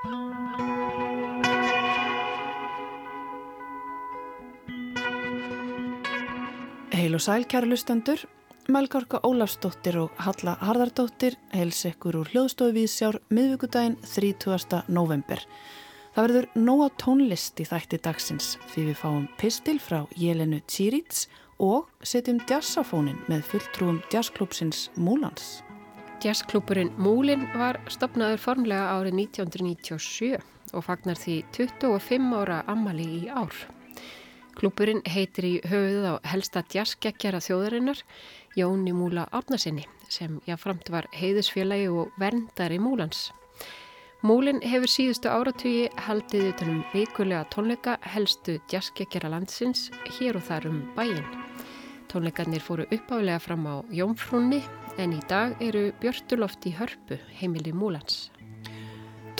Heil og sæl kæra lustendur, Melgárka Ólafsdóttir og Halla Harðardóttir heils ekkur úr hljóðstofu viðsjár miðvíkudaginn 30. november. Það verður nóa tónlist í þætti dagsins því við fáum pistil frá Jelenu Tsirits og setjum jazzafónin með fulltrúum jazzklúpsins Múlans. Jazzklúpurinn Múlin var stopnaður formlega árið 1997 og fagnar því 25 ára ammali í ár. Klúpurinn heitir í höfuð á helsta jazzgekkjara þjóðarinnar Jóni Múla Árnasinni sem jáframt var heiðusfélagi og verndari Múlans. Múlin hefur síðustu áratugi haldið utanum vikulega tónleika helstu jazzgekkjara landsins hér og þar um bæin. Tónleikarnir fóru uppálega fram á Jónfrúnni en í dag eru Björtuloft í hörpu heimili Múlans.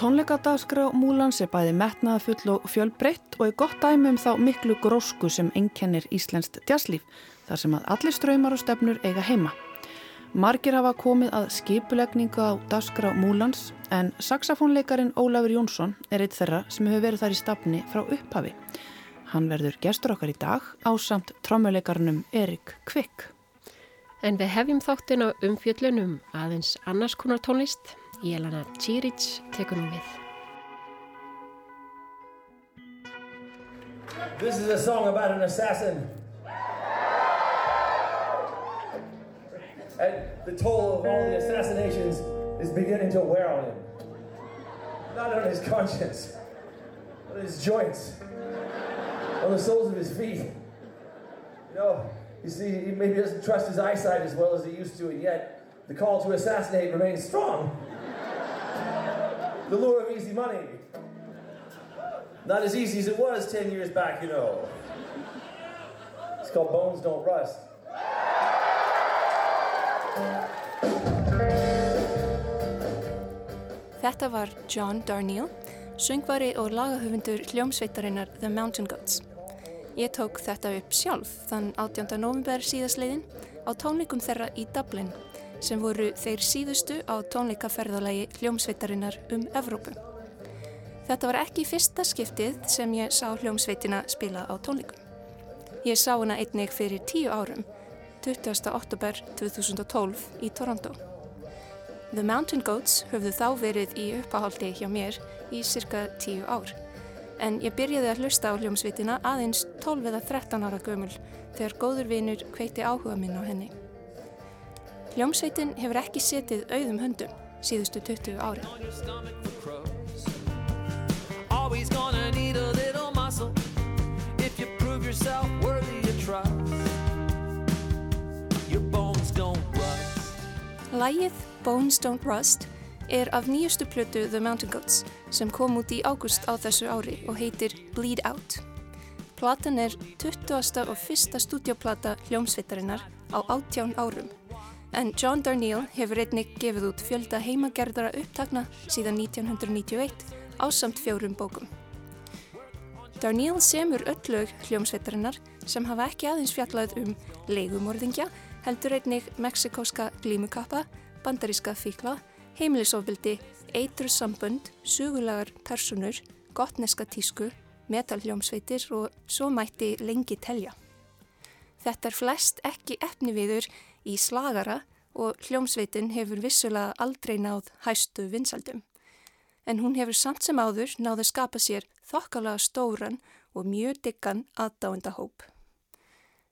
Tónleikadagskrá Múlans er bæði metnaðafull og fjölbreytt og er gott dæmi um þá miklu grósku sem ennkennir Íslenskt jazzlíf þar sem að allir ströymar og stefnur eiga heima. Margir hafa komið að skipulegningu á dagskrá Múlans en saxofónleikarin Ólafur Jónsson er eitt þeirra sem hefur verið þar í stafni frá upphafi. Hann verður gestur okkar í dag á samt trómuleikarnum Erik Kvik. En við hefjum þáttin á umfjöllunum aðeins annars konar tónlist Jelena tekur nú við. This is a song about an assassin. And the toll of all the assassinations is beginning to wear on him. Not on his conscience, but on his joints, on the soles of his feet. You know, you see, he maybe doesn't trust his eyesight as well as he used to, and yet the call to assassinate remains strong the lure of easy money. Not as easy as it was 10 years back, you know. It's called Bones Don't Rust. Þetta var John Darnielle, söngvari og lagahöfundur hljómsveitarinnar The Mountain Goats. Ég tók þetta upp sjálf þann 18. november síðasleiðin á tónleikum þeirra í Dublin sem voru þeir síðustu á tónleikaferðalagi hljómsveitarinnar um Evrópu. Þetta var ekki fyrsta skiptið sem ég sá hljómsveitina spila á tónleikum. Ég sá hana einnig fyrir tíu árum, 20. oktober 2012 í Toronto. The Mountain Goats höfðu þá verið í uppáhaldi hjá mér í cirka tíu ár, en ég byrjaði að hlusta á hljómsveitina aðeins 12 eða 13 ára gömul þegar góður vinur kveiti áhuga minn á henni. Hljómsveitin hefur ekki setið auðum höndum síðustu 20 ári. Lægið Bones Don't Rust er af nýjustu plötu The Mountain Goats sem kom út í águst á þessu ári og heitir Bleed Out. Platan er 20. og fyrsta stúdioplata hljómsveitarinnar á 18 árum En John Darnielle hefur einnig gefið út fjölda heimagerðara upptakna síðan 1991 á samt fjórum bókum. Darnielle semur öll lög hljómsveitarinnar sem hafa ekki aðeins fjallað um leigumorðingja, heldur einnig meksikóska glímukappa, bandaríska fíkla, heimilisofbildi, eitur sambund, sugulegar personur, gottneska tísku, metalhljómsveitir og svo mætti lengi telja. Þetta er flest ekki efni viður í slagara og hljómsveitin hefur vissulega aldrei náð hæstu vinsaldum. En hún hefur samt sem áður náð að skapa sér þokkalega stóran og mjög diggan aðdáendahóp.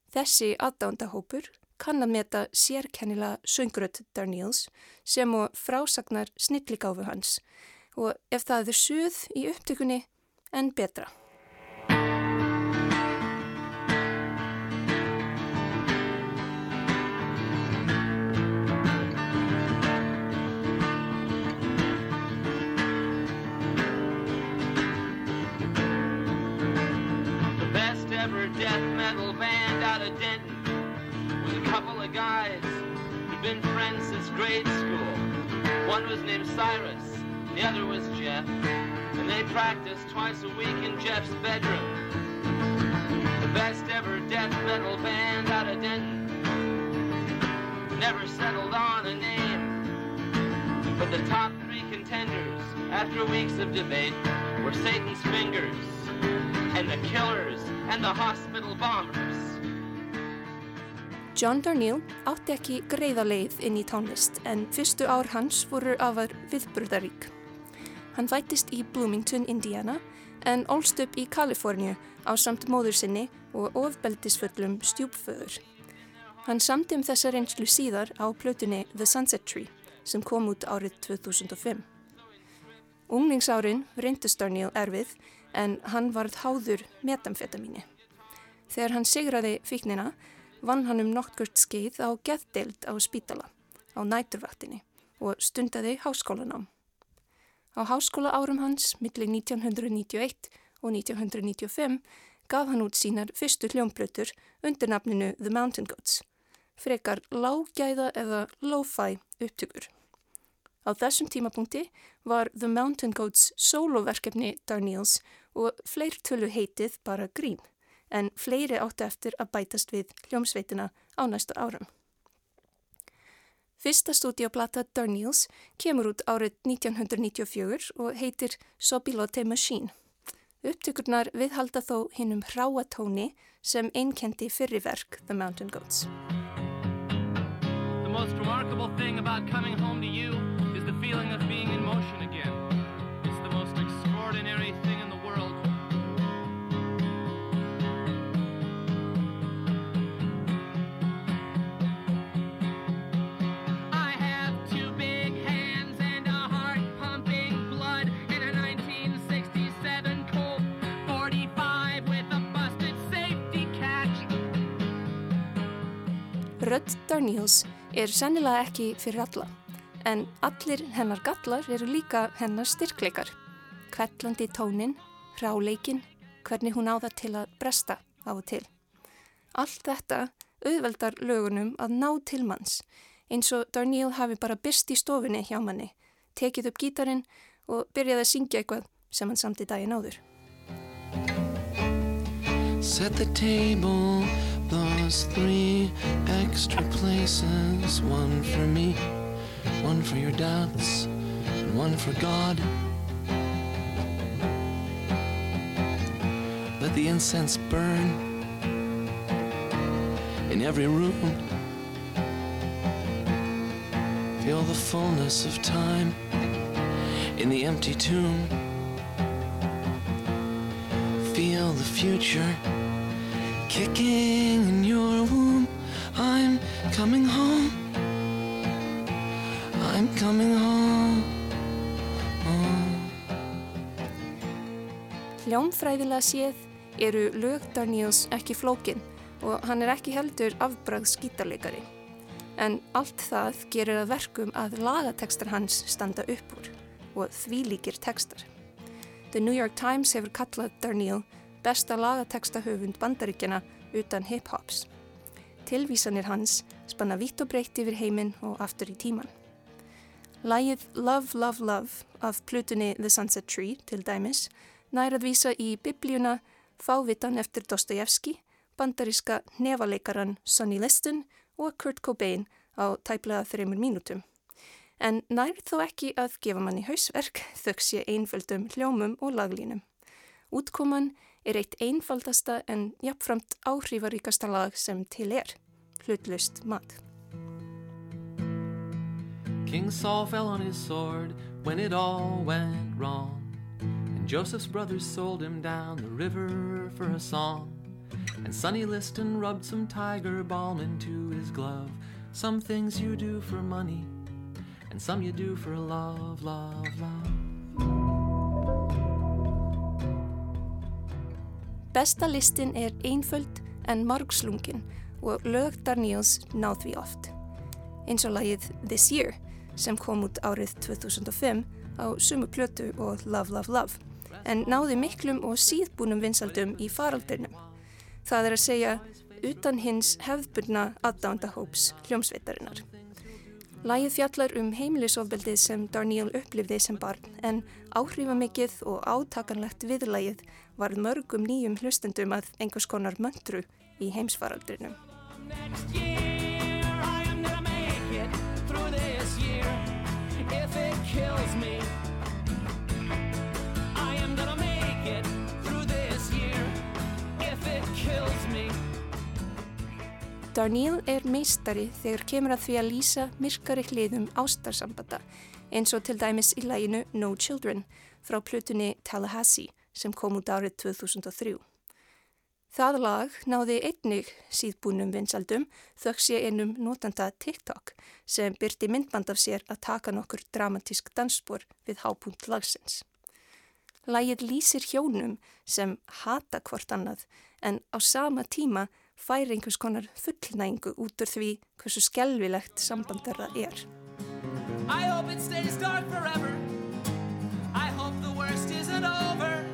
Þessi aðdáendahópur kann að meta sérkennilega sönguröld Darniels sem og frásagnar snilligáfu hans og ef það er suð í upptökunni en betra. death metal band out of Denton couple of guys who'd been friends since grade school. One was named Cyrus, the other was Jeff, and they practiced twice a week in Jeff's bedroom. The best ever death metal band out of Denton never settled on a name, but the top three contenders after weeks of debate were Satan's fingers and the killers and the hospital bombers. John Darnielle átti ekki greiða leið inn í tónlist en fyrstu ár hans voru afar viðburðarík. Hann vætist í Bloomington, Indiana en ólst upp í Kaliforníu á samt móður sinni og ofbeldisföllum stjúpföður. Hann samti um þessa reynslu síðar á plötunni The Sunset Tree sem kom út árið 2005. Unglingsárin reyndust Darniel erfið en hann varð háður metamfetamíni. Þegar hann sigraði fíknina vann hann um nokkurt skeið á geðdeild á spítala á næturvaktinni og stundaði háskólanám. Á háskóla árum hans millir 1991 og 1995 gaf hann út sínar fyrstu hljómblötur undir nafninu The Mountain Goats frekar lágæða eða lo-fi upptökur. Á þessum tímapunkti var The Mountain Goats soloverkefni Darniels og fleirtölu heitið bara grín, en fleiri áttu eftir að bætast við hljómsveitina á næsta árum. Fyrsta stúdíoplata Darniels kemur út árið 1994 og heitir Sobilote Machine. Upptökurnar viðhalda þó hinnum hráatóni sem einkendi fyrriverk The Mountain Goats. most remarkable thing about coming home to you is the feeling of being in motion again. Rödd Darniels er sennilega ekki fyrir alla, en allir hennar gallar eru líka hennar styrkleikar. Kvettlandi tónin, hráleikin, hvernig hún á það til að bresta á og til. Allt þetta auðveldar lögunum að ná til manns, eins og Darniel hafi bara byrst í stofinni hjá manni, tekið upp gítarin og byrjaði að syngja eitthvað sem hann samt í daginn áður. Set the table those three extra places one for me, one for your doubts, and one for God. Let the incense burn in every room. Feel the fullness of time in the empty tomb. Feel the future kicking in your womb. I'm coming home. I'm coming home. Hljómfræðilega séð eru lög Darniels ekki flókin og hann er ekki heldur afbrað skítarleikari. En allt það gerir að verkum að lagatekstar hans standa upp úr og því líkir tekstar. The New York Times hefur kallað Darniel besta lagatekstahöfund bandaríkjana utan hip-hops. Tilvísanir hans spanna vitt og breytt yfir heiminn og aftur í tíman. Lægið Love, Love, Love af plutunni The Sunset Tree til dæmis nær að vísa í biblíuna Fávitan eftir Dostojevski, bandaríska nefaleikaran Sonny Liston og Kurt Cobain á tæplega þreymur mínútum. En nær þó ekki að gefa manni hausverk þöks ég einföldum hljómum og laglínum. Útkoman er eitt einfaldasta en jafnframt áhrífaríkasta lag sem til er, hlutlust mat. King Saul fell on his sword when it all went wrong And Joseph's brothers sold him down the river for a song. And Sonny Liston rubbed some tiger balm into his glove. Some things you do for money And some you do for love, love, love Besta listin er einföld en margslungin og lög Darniels náð því oft. Eins og lagið This Year sem kom út árið 2005 á sumu plötu og Love Love Love en náði miklum og síðbúnum vinsaldum í faraldurnum. Það er að segja utan hins hefðbundna aðdándahóps hljómsveitarinnar. Lægið fjallar um heimilisofbeldið sem Darniel upplifði sem barn en áhrifamikið og átakanlegt viðlægið var mörgum nýjum hlustendum að einhvers konar möndru í heimsfaraldrinum. Darníl er meistari þegar kemur að því að lýsa myrkari hliðum ástarsambata eins og til dæmis í læginu No Children frá plutunni Tallahassee sem kom út árið 2003. Það lag náði einnig síðbúnum vinsaldum þöggs ég einum notanda TikTok sem byrti myndband af sér að taka nokkur dramatísk dansspor við hápunkt lagsins. Lægið lýsir hjónum sem hata hvort annað en á sama tíma fær einhvers konar fullnængu út úr því hversu skelvilegt samband þeirra er. I hope it stays dark forever I hope the worst isn't over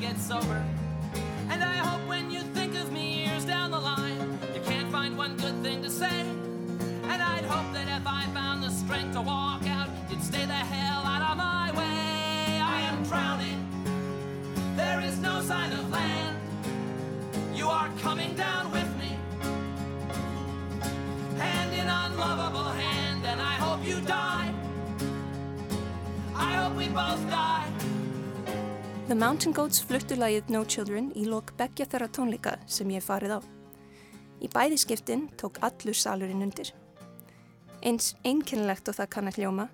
get sober And I hope when you think of me years down the line You can't find one good thing to say And I'd hope that if I found the strength to walk out You'd stay the hell out of my way I am drowning There is no sign of land. You are coming down with me. Hand in unlovable hand, and I hope you die. I hope we both die. The Mountain Goats fluttu lagið No Children í lok begja þeirra tónleika sem ég farið á. Í bæðiskiptin tók allur salurinn undir. Eins einkennilegt og það kann að hljóma,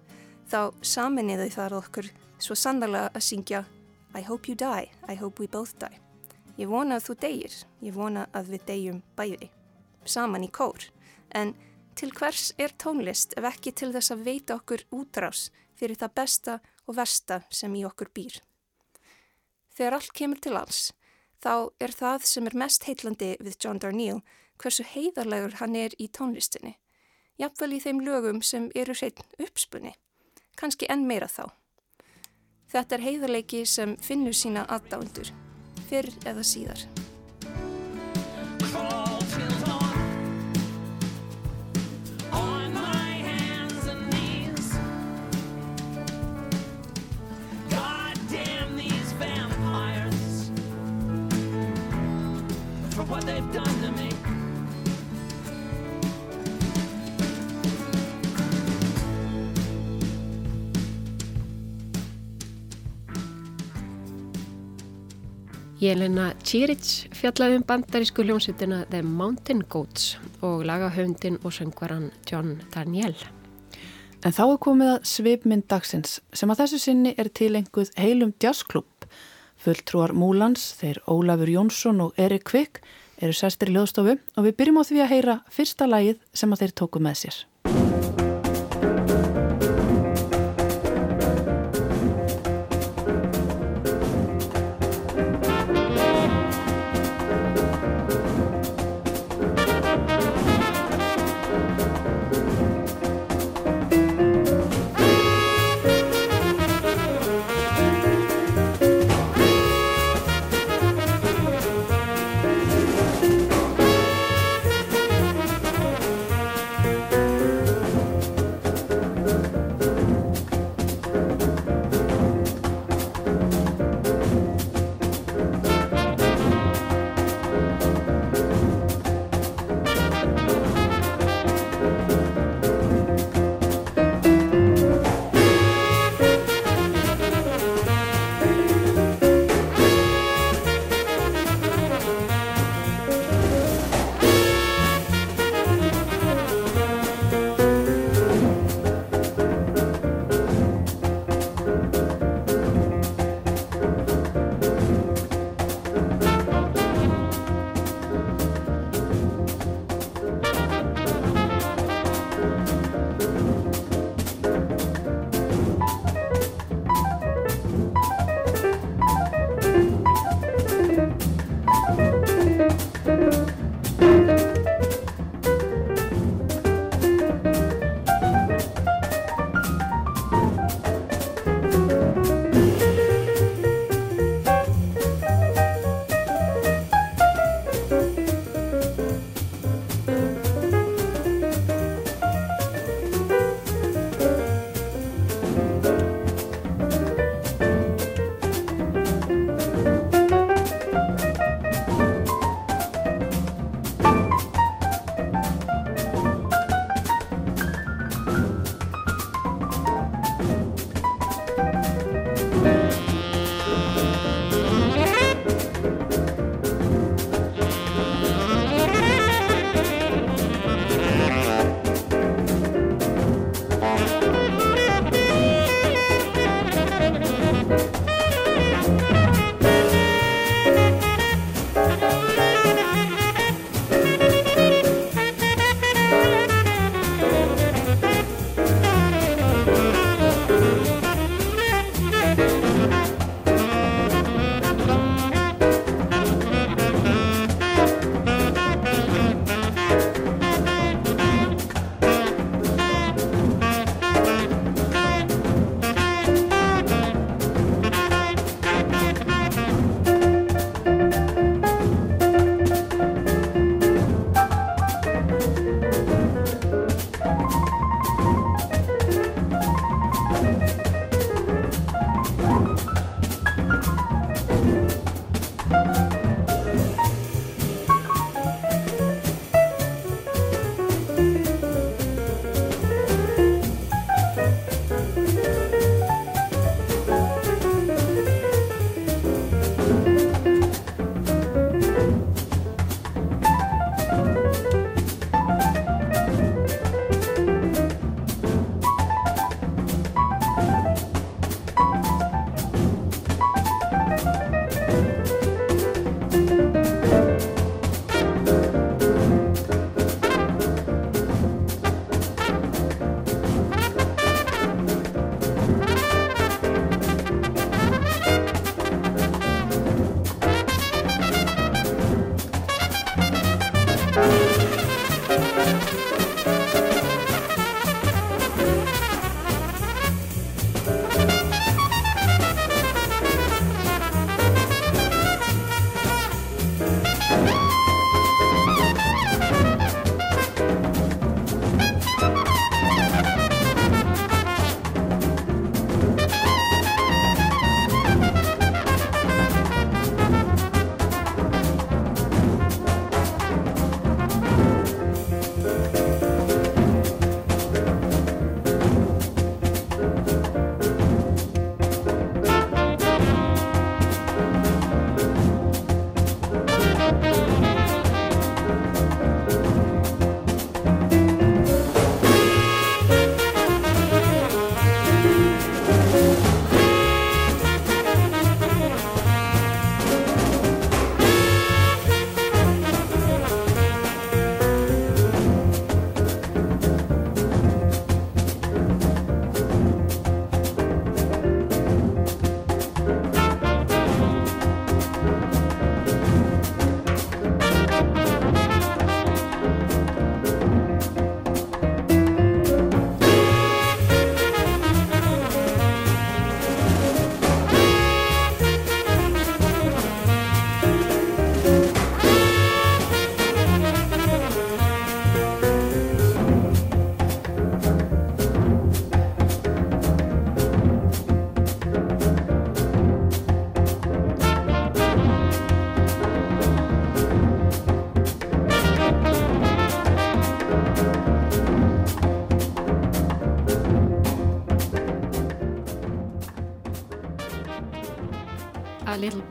þá saminniði þar okkur svo sannlega að syngja I hope you die, I hope we both die. Ég vona að þú deyir, ég vona að við deyjum bæði, saman í kór. En til hvers er tónlist ef ekki til þess að veita okkur útrás fyrir það besta og versta sem í okkur býr? Þegar allt kemur til alls, þá er það sem er mest heitlandi við John Darnielle hversu heiðarlegur hann er í tónlistinni. Jafnvel í þeim lögum sem eru hreitn uppspunni, kannski enn meira þá. Þetta er heiðarleiki sem finnur sína aðdándur, fyrr eða síðar. What they've done to me. Jelena Čiric fjallaði um bandarísku hljómsveitina The Mountain Goats og lagahöndin og söngvaran John Daniel. En þá er komið að svipmynd dagsins sem að þessu sinni er tilenguð heilum jazzklubb. Fulltrúar Múlans, þeir Ólafur Jónsson og Erik Kvik eru sestir í löðstofu og við byrjum á því að heyra fyrsta lagið sem að þeir tóku með sér.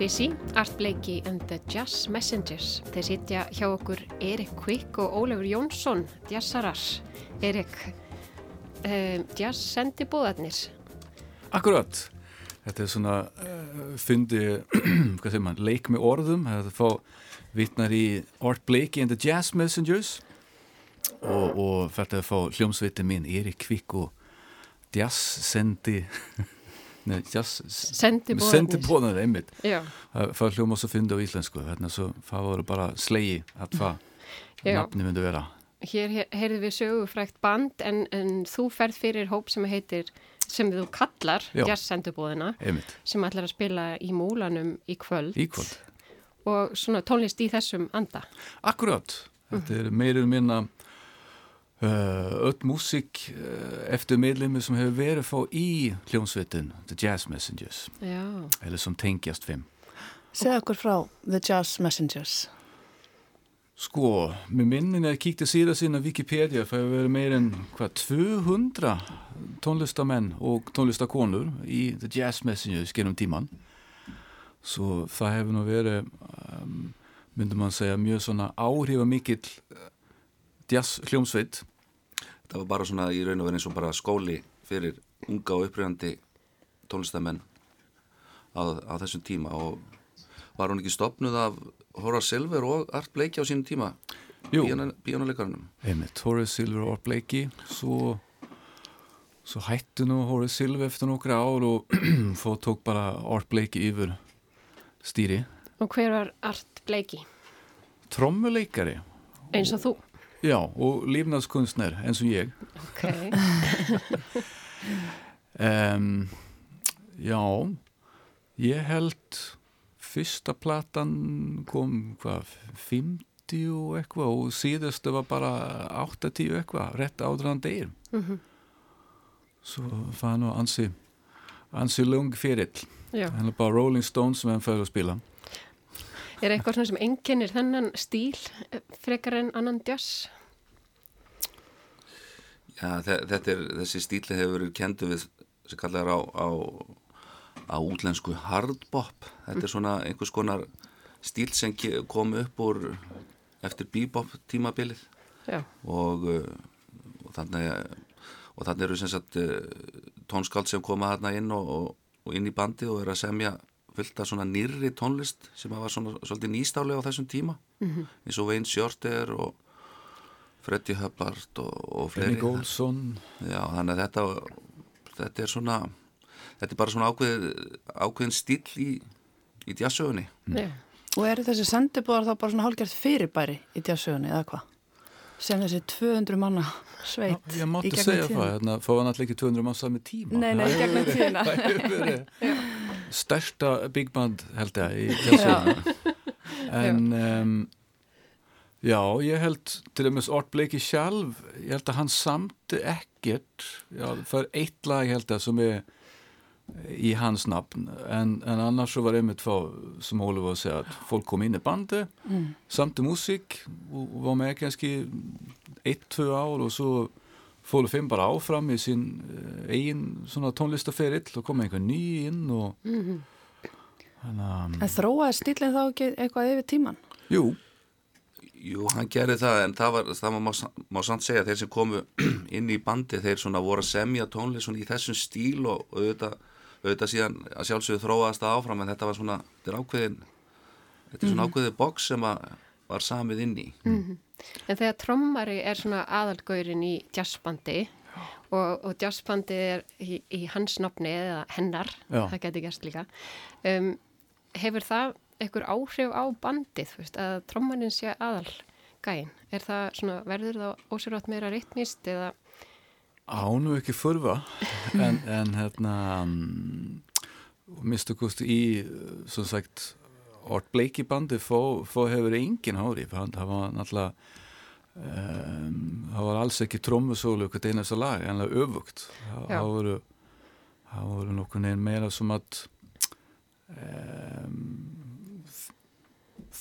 Busy, Art Blakey and the Jazz Messengers. Þeir sitja hjá okkur Erik Kvikk og Ólefur Jónsson, jazzarar. Erik, um, jazz sendi búðarnir. Akkurat. Þetta er svona uh, fyndi, hvað segir mann, leik með orðum. Það fá vittnar í Art Blakey and the Jazz Messengers og, og er að fá hljómsveitin mín Erik Kvikk og jazz sendi Nei, just, sendi bóðanir sendi bóðanir, einmitt það hljóma svo fyndi á íslensku þannig að það voru bara slegi að hvað nafni myndi vera. Hér heyrðu við sögufrækt band en, en þú ferð fyrir hóp sem heitir sem þú kallar jazzsendubóðina sem ætlar að spila í múlanum í kvöld, í kvöld. Og svona tónlist í þessum anda. Akkurát, þetta er meirinn minna Uh, öll músík uh, eftir meðlemi sem hefur verið fá í hljómsveitin The Jazz Messengers. Já. eða sem tengjast fimm. Segð okkur frá The Jazz Messengers. Sko, með minnin að kíkta síðan sína Wikipedia það hefur verið meirinn hvað 200 tónlistamenn og tónlistakonur í The Jazz Messengers genum tíman svo það hefur nú verið um, myndum mann segja mjög svona áhrifa mikill jazz hljómsveit. Það var bara svona í raun og verið eins og bara skóli fyrir unga og uppröðandi tónlistamenn á, á þessum tíma. Og var hún ekki stopnuð af Horace Silver og Art Blakey á sínum tíma? Bíónuleikarnum einmitt, Horace Silver og Art Blakey. Svo, svo hættu nú Horace Silver eftir nokkra ár og fóð tók bara Art Blakey yfir stýri og hver var Art Blakey? trommuleikari. Eins og þú Já, og lífnaðskunstner eins og ég. Ok. um, já, ég held fyrsta platan kom hvað, 50 og eitthvað og síðustu var bara 80 eitthvað, rétt ádraðan degir. Mm -hmm. Svo það nú ansi, ansi lung fyrill. Það er bara Rolling Stones sem hann fæður að spila. Er eitthvað svona sem enginnir þennan stíl frekar en annan jazz? Já, þetta er, þessi stíli hefur verið kendu við sem kallar á, á, á útlensku hardbop. Þetta er svona einhvers konar stíl sem kom upp úr eftir bebop tímabilið og, og þannig og þannig eru sem sagt tónskáld sem koma þarna inn og, og, og inn í bandi og eru að semja fullt af svona nýrri tónlist sem var svona svolítið nýstálega á þessum tíma. Mm -hmm. eins og Wayne Shorter og Freddie Hubbard og, og fleiri. Benny Golson Já, þannig að þetta þetta er svona þetta er bara svona ákveð, ákveðin stíl í, í djassögunni. Mm. Og eru þessi sendibúðar þá bara svona hálfgerð fyrirbæri í djassögunni eða hvað? sem þessi 200 manna sveit Já, ég mátti segja það, hérna, fóða náttúrulega ekki 200 mann sami tíma. Nei, nei, gegnum Það hefur verið stærsta big band held ég í jazzinu en um, já, ég held til dæmis Art Blakey sjálf ég held að hann samti ekkert. Já, það er eitt lag held að sem er í hans nafn. En, en annars svo var einmitt fá sem Óli var að segja að fólk kom inn í bandi mm. samti músík og, og var með kannski eitt, tvö ár og svo fólu fimm bara áfram í sín uh, eigin svona tónlistaferill og kom einhver ný inn og mm -hmm. hana, En þróaði stílinn þá ekki eitthvað yfir tíman? Jú Jú, hann gerði það en það var, það má, má samt segja þeir sem komu inn í bandi þeir svona voru að semja tónlist svona í þessum stíl og, og auðvitað, auðvitað síðan að sjálfsögðu þróaðast það áfram en þetta var svona, þetta er ákveðin þetta er svona mm -hmm. ákveðið boks sem að var samið inn í mm -hmm. En þegar trommari er svona aðalgöyrin í jazzbandi og, og jazzbandi er í, í hans nafni eða hennar, Já. það getur gerst líka um, hefur það einhver áhrif á bandið veist, að trommanin sé aðal gæin er það svona, verður það ósérvægt meira ritmist eða Ánu ekki förfa en, en hérna um, mistu kosti í svo sagt Ort Blakey bandi fó, fó hefur engin hárif það var náttúrulega um, það var alls ekki trommusólu eitthvað einasta lag, enlega öfugt. Það voru það voru nokkur neginn meira sem að um,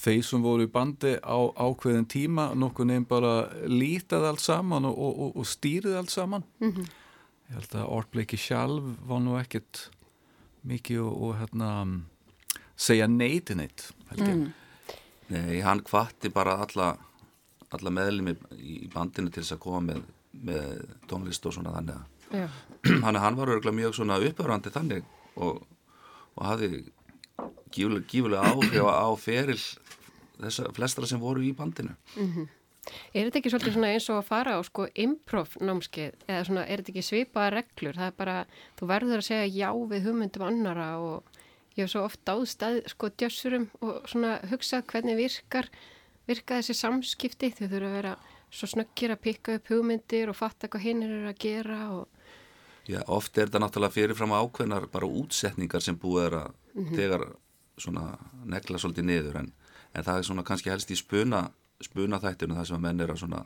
þeir sem voru í bandi á ákveðin tíma nokkur nefn bara lítið allt saman og, og, og, og stýrið allt saman. Mm -hmm. ég held að Blakey sjálf var nú ekkert mikið og hérna segja neitin eitt mm. Nei, hann kvatti bara alla, alla meðlumi í bandinu til þess að koma með, með tónlist og svona þannig að hann, hann var örgulega mjög svona uppöfrandi þannig og, og hafði gífulega, gífulega áhrif á feril þessar flestra sem voru í bandinu. Mm -hmm. Er þetta ekki svolítið svona eins og að fara á sko improv námskeið eða svona er þetta ekki svipaða reglur? Það er bara, þú verður að segja já við hugmyndum annara og ég hef svo oft áðstæð sko djössurum og svona hugsað hvernig virkar virka þessi samskipti þau þurfa að vera svo snöggir að pikka upp hugmyndir og fatta hvað hinn er að gera og Já, oft er þetta náttúrulega fyrirfram ákveðnar bara útsetningar sem búið er að mm -hmm. þegar svona negla svolítið niður en, en það er svona kannski helst í spuna spuna þættinu þar sem að menn er að svona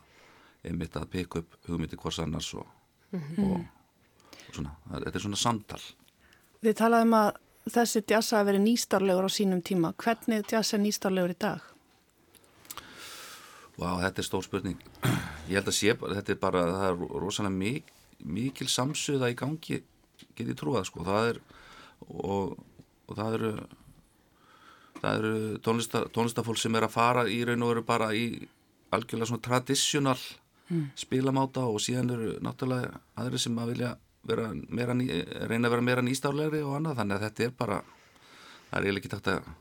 einmitt að pikka upp hugmyndir hvors annars og, mm -hmm. og, og svona, þetta er svona samtal Þið talaðum að þessi djassa að veri nýstarlegur á sínum tíma. Hvernig er djassa nýstarlegur í dag? Vá, wow, þetta er stór spurning. Ég held að sé, þetta er bara, það er rosalega mik mikil samsöða í gangi, get ég trúað, sko. Það er, og, og það eru, það eru tónlista, tónlistafólk sem er að fara í raun og veru bara í algjörlega svona tradísjonal mm. spilamáta og síðan eru náttúrulega aðri sem að vilja vera meira reyna að vera meira nýstárlegri og annað. Þannig að þetta er bara það er eiginlega ekki takt að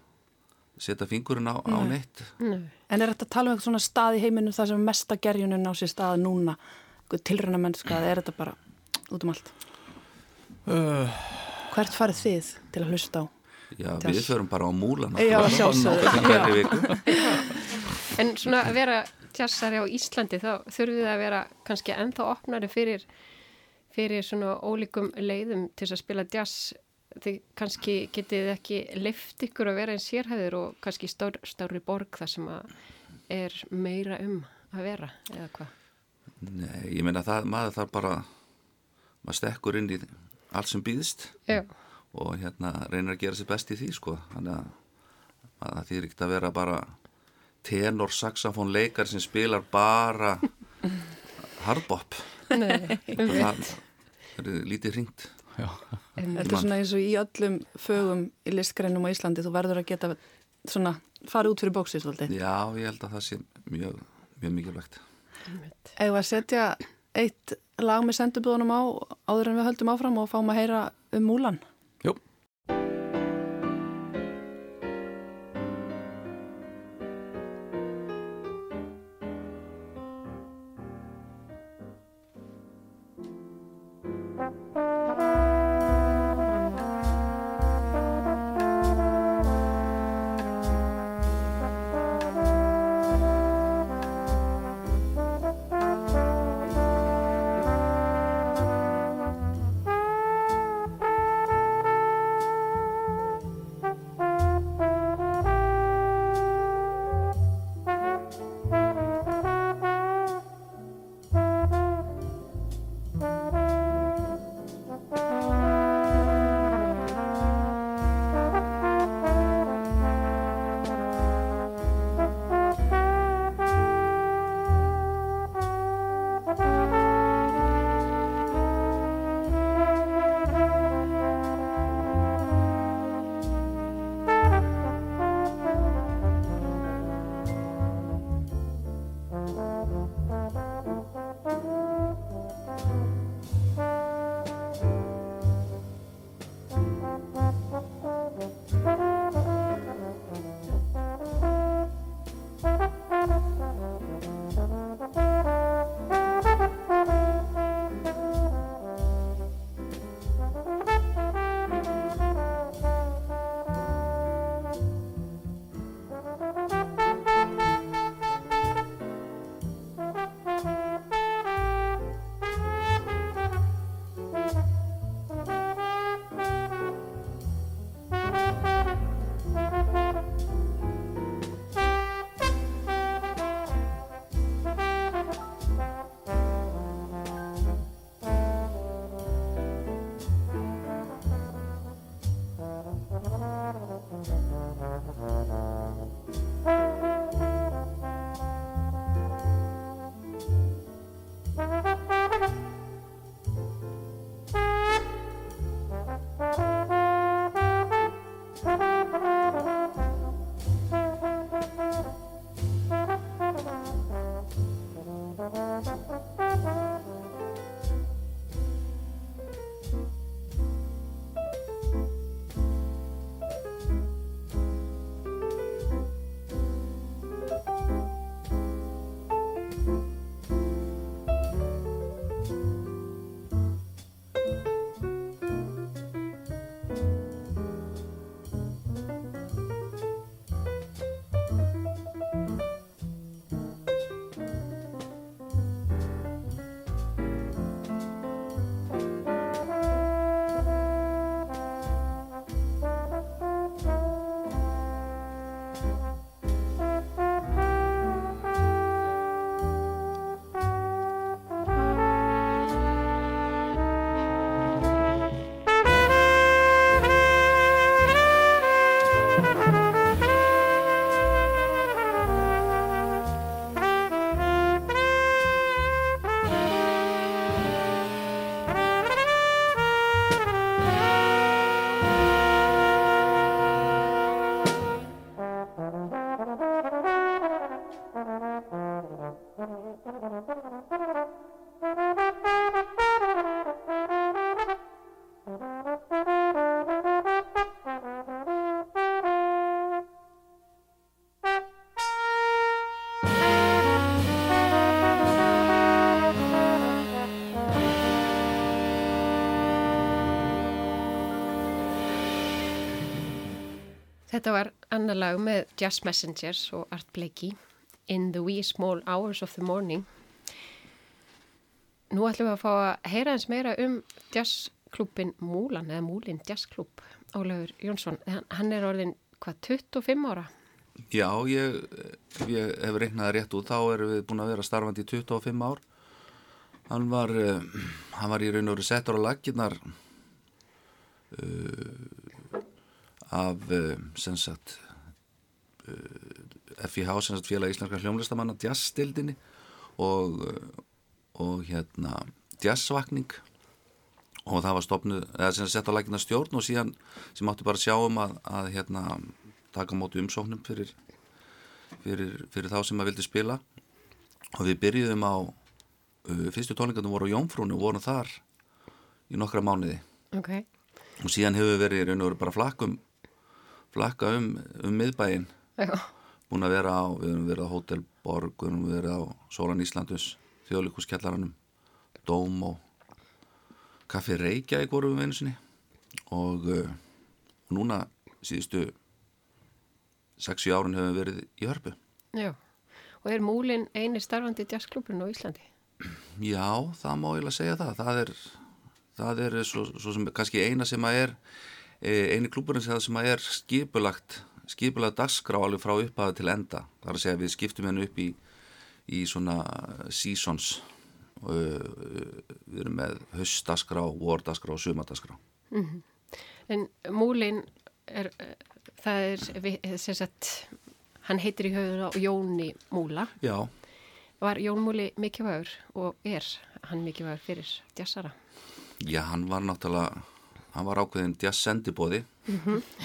setja fingurinn á, á neitt. Nei. En er þetta að tala um eitthvað svona stað í heiminu það sem mesta gerjunum á sér stað núna? Tilröna mennska eða er þetta bara út um allt? Uh. Hvert farið þið til að hlusta á? Já, Tjás. við förum bara á múlan Já, sjálfsögðu. En svona að vera tjassari á Íslandi þá þurfum við að vera kannski ennþá opnari fyrir fyrir svona ólíkum leiðum til að spila jazz þið kannski getið ekki lift ykkur að vera einn sérhæður og kannski stór, stóri borg þar sem er meira um að vera eða hvað? Nei, ég meina það, maður þarf bara maður stekkur inn í allt sem býðist Já. og hérna reynir að gera sér best í því sko þannig að, að það þýr ekkert að vera bara tenor saxofón leikar sem spilar bara hardbop. Nei, það, er lítið hringt. Þetta er svona eins og í öllum fögum í listgreinum á Íslandi, þú verður að geta svona fara út fyrir svolítið. Já, ég held að það sé mjög, mjög mikilvægt. Eða að setja eitt lag með sendubúðunum á áður en við höldum áfram og fáum að heyra um múlan Þetta var annar lag með Jazz Messengers og Art Blakey In the Wee Small Hours of the Morning. Nú ætlum við að fá að heyra eins meira um jazzklubin Múlan eða Múlin Jazzklub. Ólafur Jónsson, hann- er orðin hvað 25 ára? Já, ég, ég hef reiknaði rétt út, þá erum við búin að vera starfandi í 25 ár. Hann var, uh, hann var í raun og veru settur á laginnar uh, af, uh, sem sagt, FIH, sem sagt félag íslenskar hljómlistamanna, jazzstildinni og, uh, og hérna jazzvakning. Og það var stopnuð, eða sem sagt sett á laginnar stjórn og síðan sem átti bara að sjá um að, að hérna taka á móti umsóknum fyrir, fyrir, fyrir þá sem að vildi spila. Og við byrjuðum á uh, fyrstu tónleikandum voru á Jónfrúnu og vorum þar í nokkra mánuði. Ok. og síðan hefur við verið í raun og veru bara flakkum flakka um, um miðbæinn Já. búin að vera á, við höfum verið á Hotel Borg við höfum verið á Sólan Íslandus þjóðlíkuskjallaranum Dóm og Kaffi Reykjavík vorum við einu sinni og uh, núna síðustu 6-7 árun hefur við verið í hörpu Já. Og er Múlin eini starfandi jazzklubin á Íslandi? Já, það má eiginlega segja það það er, það er svo, svo sem kannski eina sem að er eini klúburinn sem, sem er skipulagt skipulagt dagskrá alveg frá upphafa til enda. Það er að segja að við skiptum henni upp í í svona seasons. Uh, við erum með höstdagskrá, vordagskrá og sumadagskrá En Múlin er, eh, það er, sem sagt, hann heitir í höfðun á Jóni Múla. Já, Var Jón Múli mikilvægur og er hann mikilvægur fyrir jazzara? já, hann var náttúrulega hann var ákveðin jazz sendibóði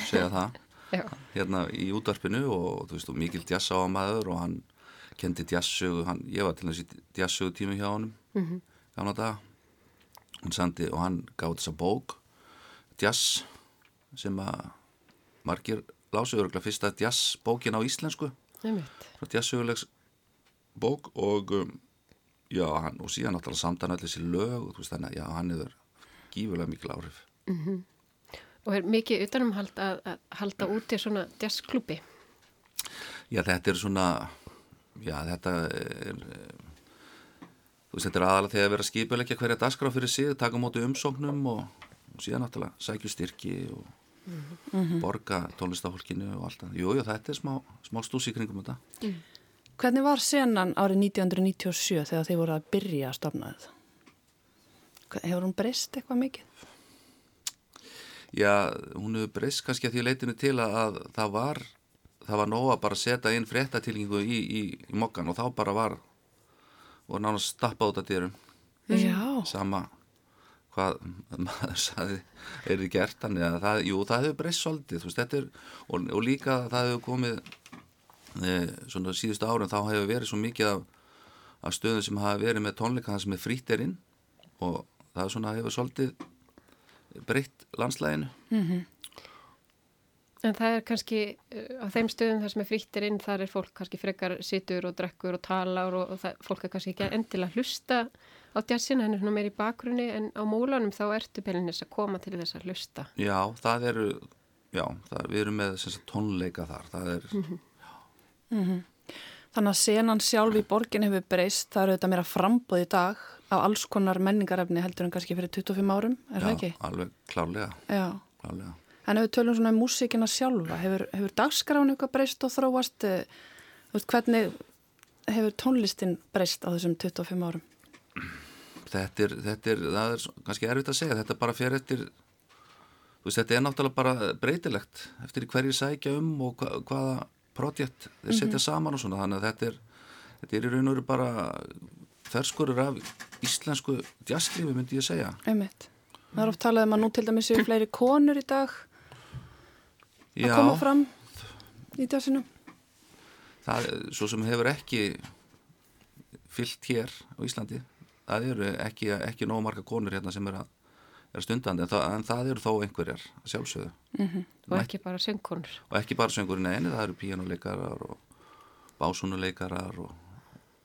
segja það. Hérna í útvarpinu og þú veist og mikil jazz á maður og hann kendi jazzsögu, hann, ég var til þess í jazzsögu tími hjá honum mm -hmm. gamla daga. Hann sandi og hann gáði þessa bók jazz sem að margir lásu örgulega fyrsta jazzbókin á íslensku. Jazzsögulegs bók og um, já, hann, og síðan náttúrulega samtan allir þessi lög og þú veist þannig að já, hann hefur gífulega mikil áhrif Og er mikið utanumhald að, að halda úti svona jazzklubi? Já, þetta er svona, já, þetta er, þú veist, þetta er aðalega þegar að vera skipulegja hverja dagskrá fyrir sig, taka á móti umsóknum og, og síðan náttúrulega sækju styrki og borga tónlistafólkinu og allt það. Jú, jú, þetta er smá, smá stúsi í kringum þetta. Hvernig var senan árið 1997 þegar þið voru að byrja að stopna þetta? Hefur hún breyst eitthvað mikið? Já, hún hefur breyst kannski að því leitinu til að, að það var, það var nóg að bara setja inn fréttatilgingu í, í, í mokkan og þá bara var, voru nánast stappa út af dyrum. Sama hvað maður saði er þið gert þannig að það, jú, það hefur breyst svolítið, þú veist, þetta er og, og líka það hefur komið e, svona síðustu árum þá hefur verið svo mikið af, af stöðum sem hafa verið með tónleika það sem er frýtt er inn og það er svona hefur svolítið breytt landslæginu En það er kannski uh, á þeim stöðum þar sem er frítir inn, þar er fólk kannski frekar situr og drekkur og talar og, og það, fólk er kannski ekki endilega að hlusta á jazzina, hann er svona meir í bakgrunni en á múlanum þá ertu beilinnis að koma til þess að hlusta. Já, það eru já, það, við erum með sem sagt, tónleika þar það er, Þannig að senan sjálf í borgin hefur breyst, það eru þetta meira frambóð í dag af alls konar menningarefni heldur en kannski fyrir 25 árum, er það já, ekki? alveg klárlega, Já. klárlega En ef við tölum svona um músíkina sjálfa, hefur, hefur dagskráin eitthvað breyst og þróast? eh, Þú veist, hvernig hefur tónlistin breyst á þessum 25 árum? þetta er, þetta er, það er kannski erfitt að segja, þetta er bara fyrir eftir þú veist, þetta er náttúrulega bara breytilegt eftir hverju sækja um og hva, hvaða projekt þeir setja saman og svona, þannig að þetta er þetta er í raun og veru bara ferskurur af íslensku jazzlífi myndi ég segja Einmitt. Það er oft talað um að nú til dæmis séu fleiri konur í dag að Já, koma fram í jazzinu. það er svo sem hefur ekki fyllt hér á Íslandi það eru ekki, ekki nóg marga konur hérna sem er að, er stundandi en það, en það eru þó einhverjar sjálfsögðu mm -hmm. og ekki bara söngkonur og ekki bara söngurinn eini, það eru píjánuleikarar og básunuleikarar og,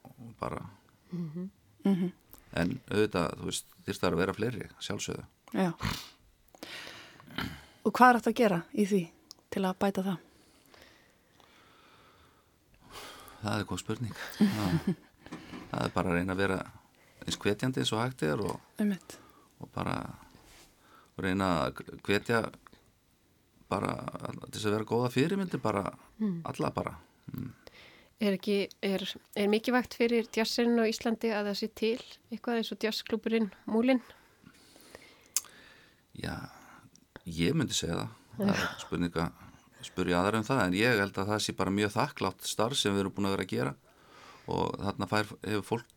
og bara mm -hmm. Mm -hmm. en auðvitað, þú veist, þýrst það að vera fleiri sjálfsögðu Já Og hvað er þetta að gera í því til að bæta það? Það er góð spurning það, það er bara að reyna að vera eins hvetjandi eins og hægt er og, og bara reyna að hvetja bara til þess að vera góða fyrirmyndir bara, mm. alla bara mm. Er ekki, er, er mikið vægt fyrir jazzin á Íslandi að það sé til eitthvað eins og jazzklúpurinn Múlin? Já, ég myndi segja það. Það er spurninga spurja aðra um það, en ég held að það sé bara mjög þakklátt starf sem við erum búin að vera að gera. Og þarna fær, hefur fólk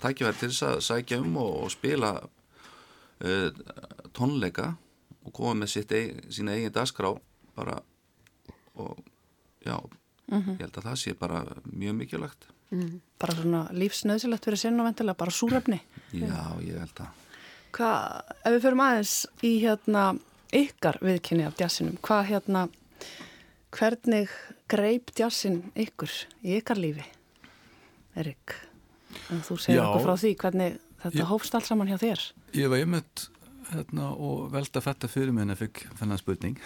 tækjaverð til þess að sækja um og, og spila uh, tónleika og koma með sína eigin dagskrá bara og já, mm -hmm. ég held að það sé bara mjög mikilvægt. Mm. Bara svona lífsnöðsilegt fyrir sinn og vendilega bara súröfni Já, ég held að. Hvað, ef við förum aðeins í hérna ykkar viðkynni af jazzinum, hvað hérna hvernig greip jazzin ykkur í ykkar lífi? Erik þú segir okkur frá því hvernig þetta ég, hófst allt saman hjá þér. Ég var einmitt hérna, og velta fætta fyrir mig en ég fikk þennan spurning.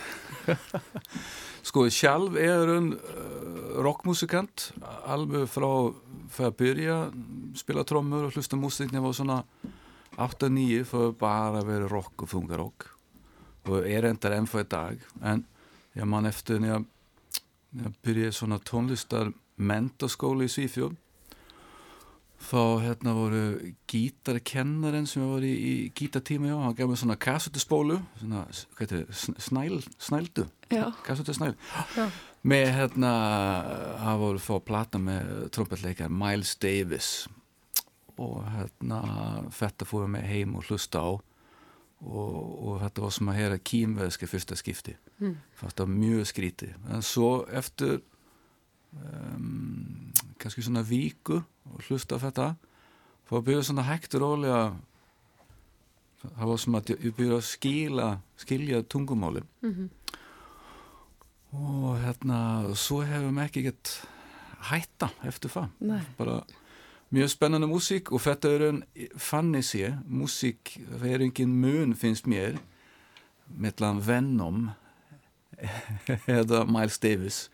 Sko sjálf er hún uh, rockmusikant alveg frá fyrir að byrja spila trommur og hlusta músík nefnum svona 8-9 fyrir bara að vera rock og funga rock og er endar ennfá í dag en ég man eftir en ég byrjaði svona tónlistar mentorskóli í Svífjörn þá hérna voru gítarkennarinn sem var í, í gítartíma já, hann gaf mér svona kassutuspólu svona, hvað heitir snæl, snældu? Kassutusnæl með hérna, hann voru fóð að plata með trombetleikar Miles Davis. Og hérna þetta fóðum við heim og hlusta á. Og, og þetta var sem að hera kýmveðski fyrsta skipti. Mm. það var mjög skríti en svo eftir um, kannski svona víku og hlusta á þetta þá byrjuði svona hægt og rólega það var sem að ég byrjuði að skila skilja tungumáli mm -hmm. og hérna svo hefum ekki gett hætta eftir það Nei. bara mjög spennandi músík og þetta er enn fannig sé, músík það er engin mun finnst mér meðlan Venom eða Miles Davis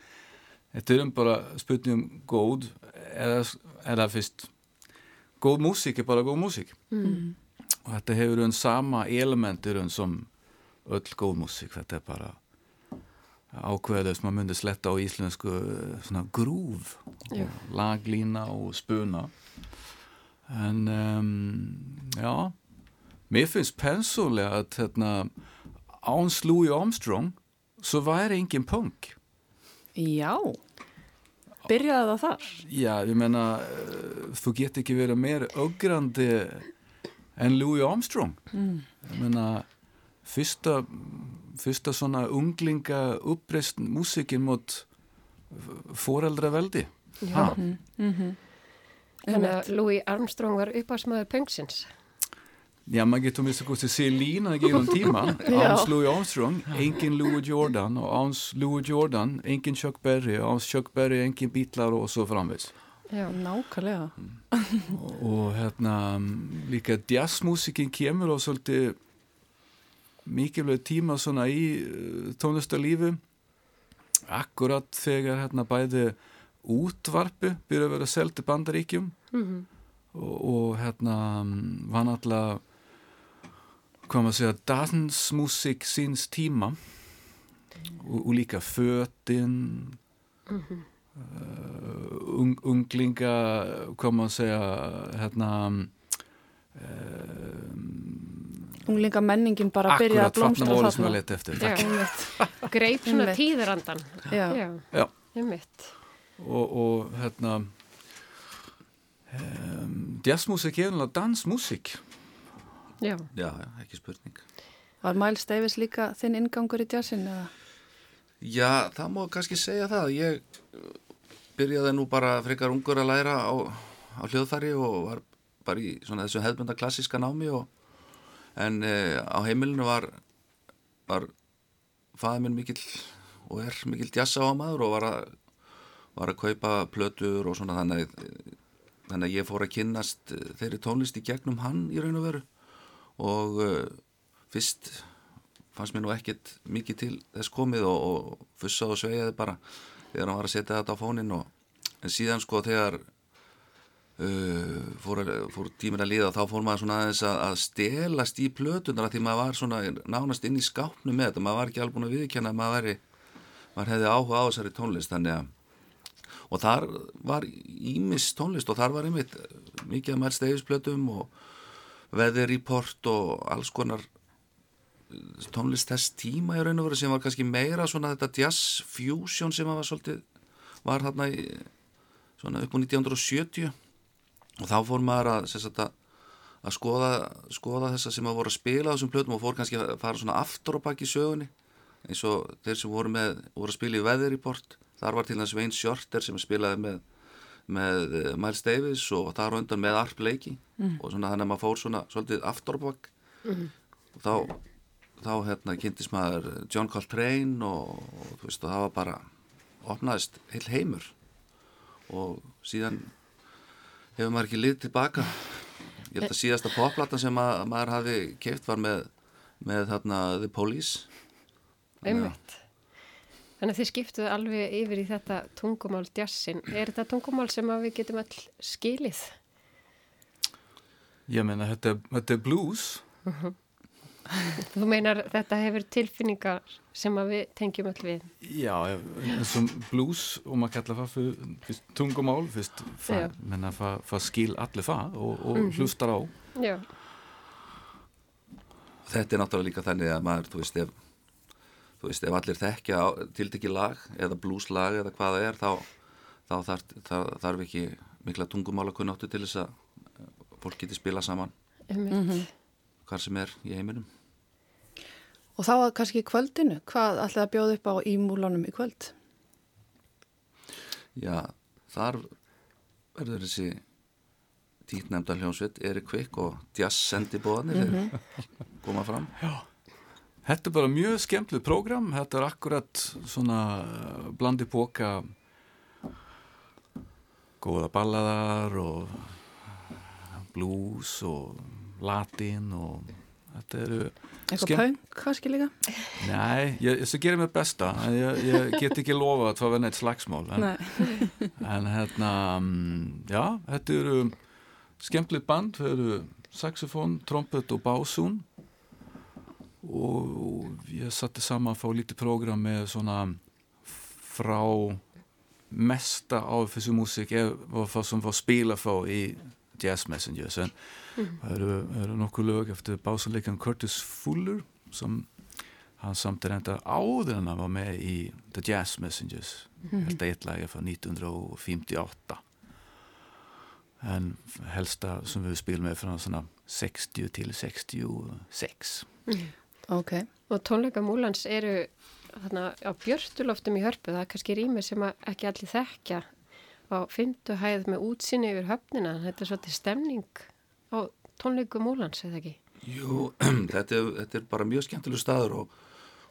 Þetta er um bara spurningum góð eða, eða fyrst góð músík er bara góð músík. Mm. og þetta hefur um sama elementur um som öll góð músík. Þetta er bara ákveðið sem maður myndi sletta á íslensku svona grúf og laglína og spuna. En um, já mér finnst pensólega að hérna, Áns Louis Armstrong svo væri engin punk Já Byrjaði það þar? Já, ég menna, uh, þú get ekki verið meir augrandi en Louis Armstrong. Mm. Ég menna, fyrsta, fyrsta svona unglinga uppreist músikin mot foreldra veldi. Já. Mm -hmm. Þannig að Louis Armstrong var uppásmaður pungsins. Já, maður getur mista góðs að se lína gegnum tíman. Áns Louis Armstrong, engin Louis Jordan og áns Louis Jordan, engin Chuck Berry og áns Chuck Berry, engin Beatlar og svo framvegs. Já, nákvæmlega. og, og hérna líka jazzmusikin kemur og svolítið mikilvæg tíma svona í uh, tónlistarlífu akkurat þegar hérna bæði útvarpu byrja að vera seldi bandaríkjum mm -hmm. og, og hérna var náttúrulega hvað maður segja, dansmusik síns tíma. Og, og líka fötinn mm -hmm. uh, un, unglinga hvað maður segja hérna um, unglinga menningin bara byrja að blómstra þarna greip svona tíðrandan já, já. já. Og, og hérna um, jazzmusik er náttúrulega dansmusik Já. Já, ekki spurning. Var Miles Davis líka þinn ingangur í jazzin? Eða? Já, það má kannski segja það. Ég byrjaði nú bara frekar ungur að læra á á hljóðfæri og var bara í svona þessu hefðbunda klassiska námi og, en uh, á heimilinu var var fæði minn mikill og er mikill jassa á maður og var að var að kaupa plötur og svona þannig þannig að ég fór að kynnast þeirri tónlist í gegnum hann í raun og veru og uh, fyrst fannst mér nú ekkert mikið til þess komið og, og fussa og sveiaði bara þegar hann var að setja þetta á fónin og, en síðan sko þegar uh, fór, fór tíminn að liða þá fór maður svona aðeins að, að stelast í plötunar því maður var svona nánast inn í skápnu með þetta, maður var ekki alveg búin að viðkjanna að maður, væri, maður hefði áhuga á þessari tónlist þannig að og þar var ímis tónlist og þar var einmitt mikið að mælst eifisplötum og Weather Report og alls konar tónlist þess tíma í raun og veru sem var kannski meira svona þetta jazz fusion sem var svolítið var þarna í svona upp á 1970 og þá fór maður að, sagt, að, að skoða, skoða þessa sem að voru að spila þessum plötum og fór kannski að fara svona aftur og baki í sögunni. Eins og þeir sem voru, með, voru að spila í Weather Report þar var til þess Svein Shorter sem spilaði með með eh, Miles Davis og þar undan með Arp Leiki mm. og svona þannig að maður fór svona svolítið aftorbak mm. og þá þá hérna kynntist maður John Coltrane og, og þú veist og það var bara opnaðist heil heimur. Og síðan hefur maður ekki lið tilbaka. Ég held að síðasta popplatan sem að, maður hafi keift var með með þarna The Police. Einmitt Þannig að þið skiptuðu alveg yfir í þetta tungumál djassin. Er þetta tungumál sem við getum all skilið? Ég meina, þetta, þetta er blues. Uh -huh. Þú meinar þetta hefur tilfinningar sem við tengjum all við? Já, eins og blues og maður kallar það fyrir, fyrir tungumál, fyrst, menna það skil allir það og, og mm -hmm. hlustar á. Já. Þetta er náttúrulega líka þannig að maður, þú veist, ef þú veist, ef allir þekkja tildekki lag eða blúslag eða hvaða er þá, þá þarf, þarf, þarf ekki mikla tungumála kunnáttu til þess að eh, fólk geti spila saman mm -hmm. hvað sem er í heiminum Og þá að kannski kvöldinu, hvað ætlaði að bjóða upp á í múlanum í kvöld? Já, þar verður þessi títnefnda hljónsveit Eri Kvikk og Jazz Sendi bóðanir mm -hmm. koma fram Já Þetta er bara mjög skemmtilegt prógram, þetta er akkurat svona eh, blandi póka góða ballaðar og blues og latin og þetta eru Eitthvað punk, skil líka? Nei, ég, ég gerir mér besta. Ég, ég get ekki lofa að það var neitt slagsmál en, en hérna mm, já, þetta eru skemmtilegt band, það eru saxofón, trompet og básún og ég satte saman fá lítið program með svona frá mesta af þessu músík var það sem var spila fá í Jazz Messengers en mm. það eru, eru nokkuð lög eftir básanleikan Curtis Fuller sem hann samt er enda áður en hann var með í The Jazz Messengers mm. held að eitt lagi frá 1958 en helsta sem við spilum með frá svona 60 til 66 mm. Okay. Og tónleika múlans eru þarna á björstuloftum í hörpu, það er kannski rými sem ekki allir þekkja. Á fymtu hæð með útsinni yfir höfnina, þetta er svolítið stemning á tónleiku múlans, eða ekki? Jú, þetta er, þetta er bara mjög skemmtileg staður og,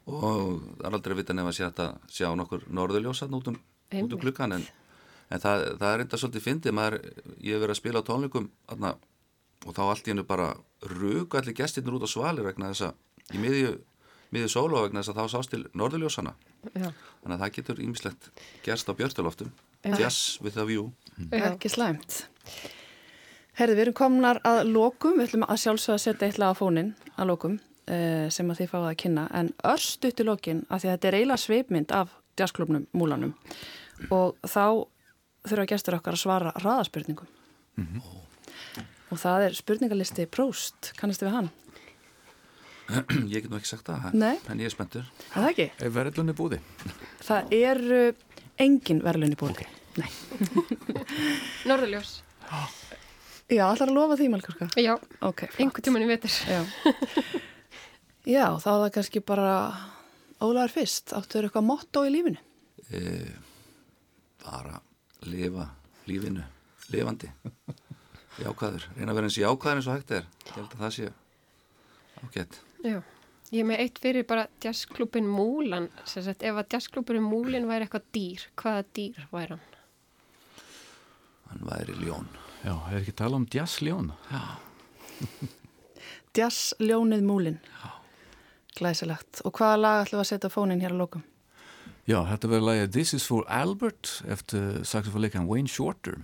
og það er aldrei að vita nefn að sjá, sjá nokkur norðurljósan út um, út um klukkan en, en það, það er enda svolítið fyndið, maður, ég hef verið að spila á tónleikum þarna, og þá allt í hennu bara rögu allir gestinnur út á svalir vegna þess að í miðju, miðju sólu vegna þess að þá sást til norðurljósana Já. þannig að það getur ímislegt gerst á björnstöloftum jazz with a view. Já. Ekki slæmt. Herði, við erum komnar að lokum. Við ætlum að sjálfsögða að setja eitthvað á fónin að lokum uh, sem að þið fáið að kynna. En örst upp til lokin að því að þetta er eiginlega sveipmynd af jazzklubnum múlanum. Og þá þurfa gestur okkar að svara raðaspurningum. Mm -hmm. og það er spurningalisti Próst, kannastu við hann? Ég get nú ekki sagt það, Nei. en ég er spenntur. Það ekki? Er verðlunni búði? Það er uh, engin verðlunni búði. Okay. Nei. Norðurljós. Já, ætlar að lofa því, Malkurka? Já, okay, einhver tíman í vetur. Já. Já, þá er það kannski bara ólaður fyrst. Áttu þér eitthvað motto í lífinu? E, bara lifa lífinu lifandi jákvæður, reyna að vera eins jákvæður eins og hægt er ég held að það sé ágætt Já, ég er með eitt fyrir bara jazzklubin Múlan sem sagt ef að jazzklubin Múlin væri eitthvað dýr hvaða dýr væri hann? hann væri ljón Já, er ekki tala um jazzljón? Jazzljónið múlin. Glæsilegt. Og hvaða lag ætlum við að setja fónin hér á lókum? Já, þetta verður lagið This is for Albert eftir saxofónleikan Wayne Shorter.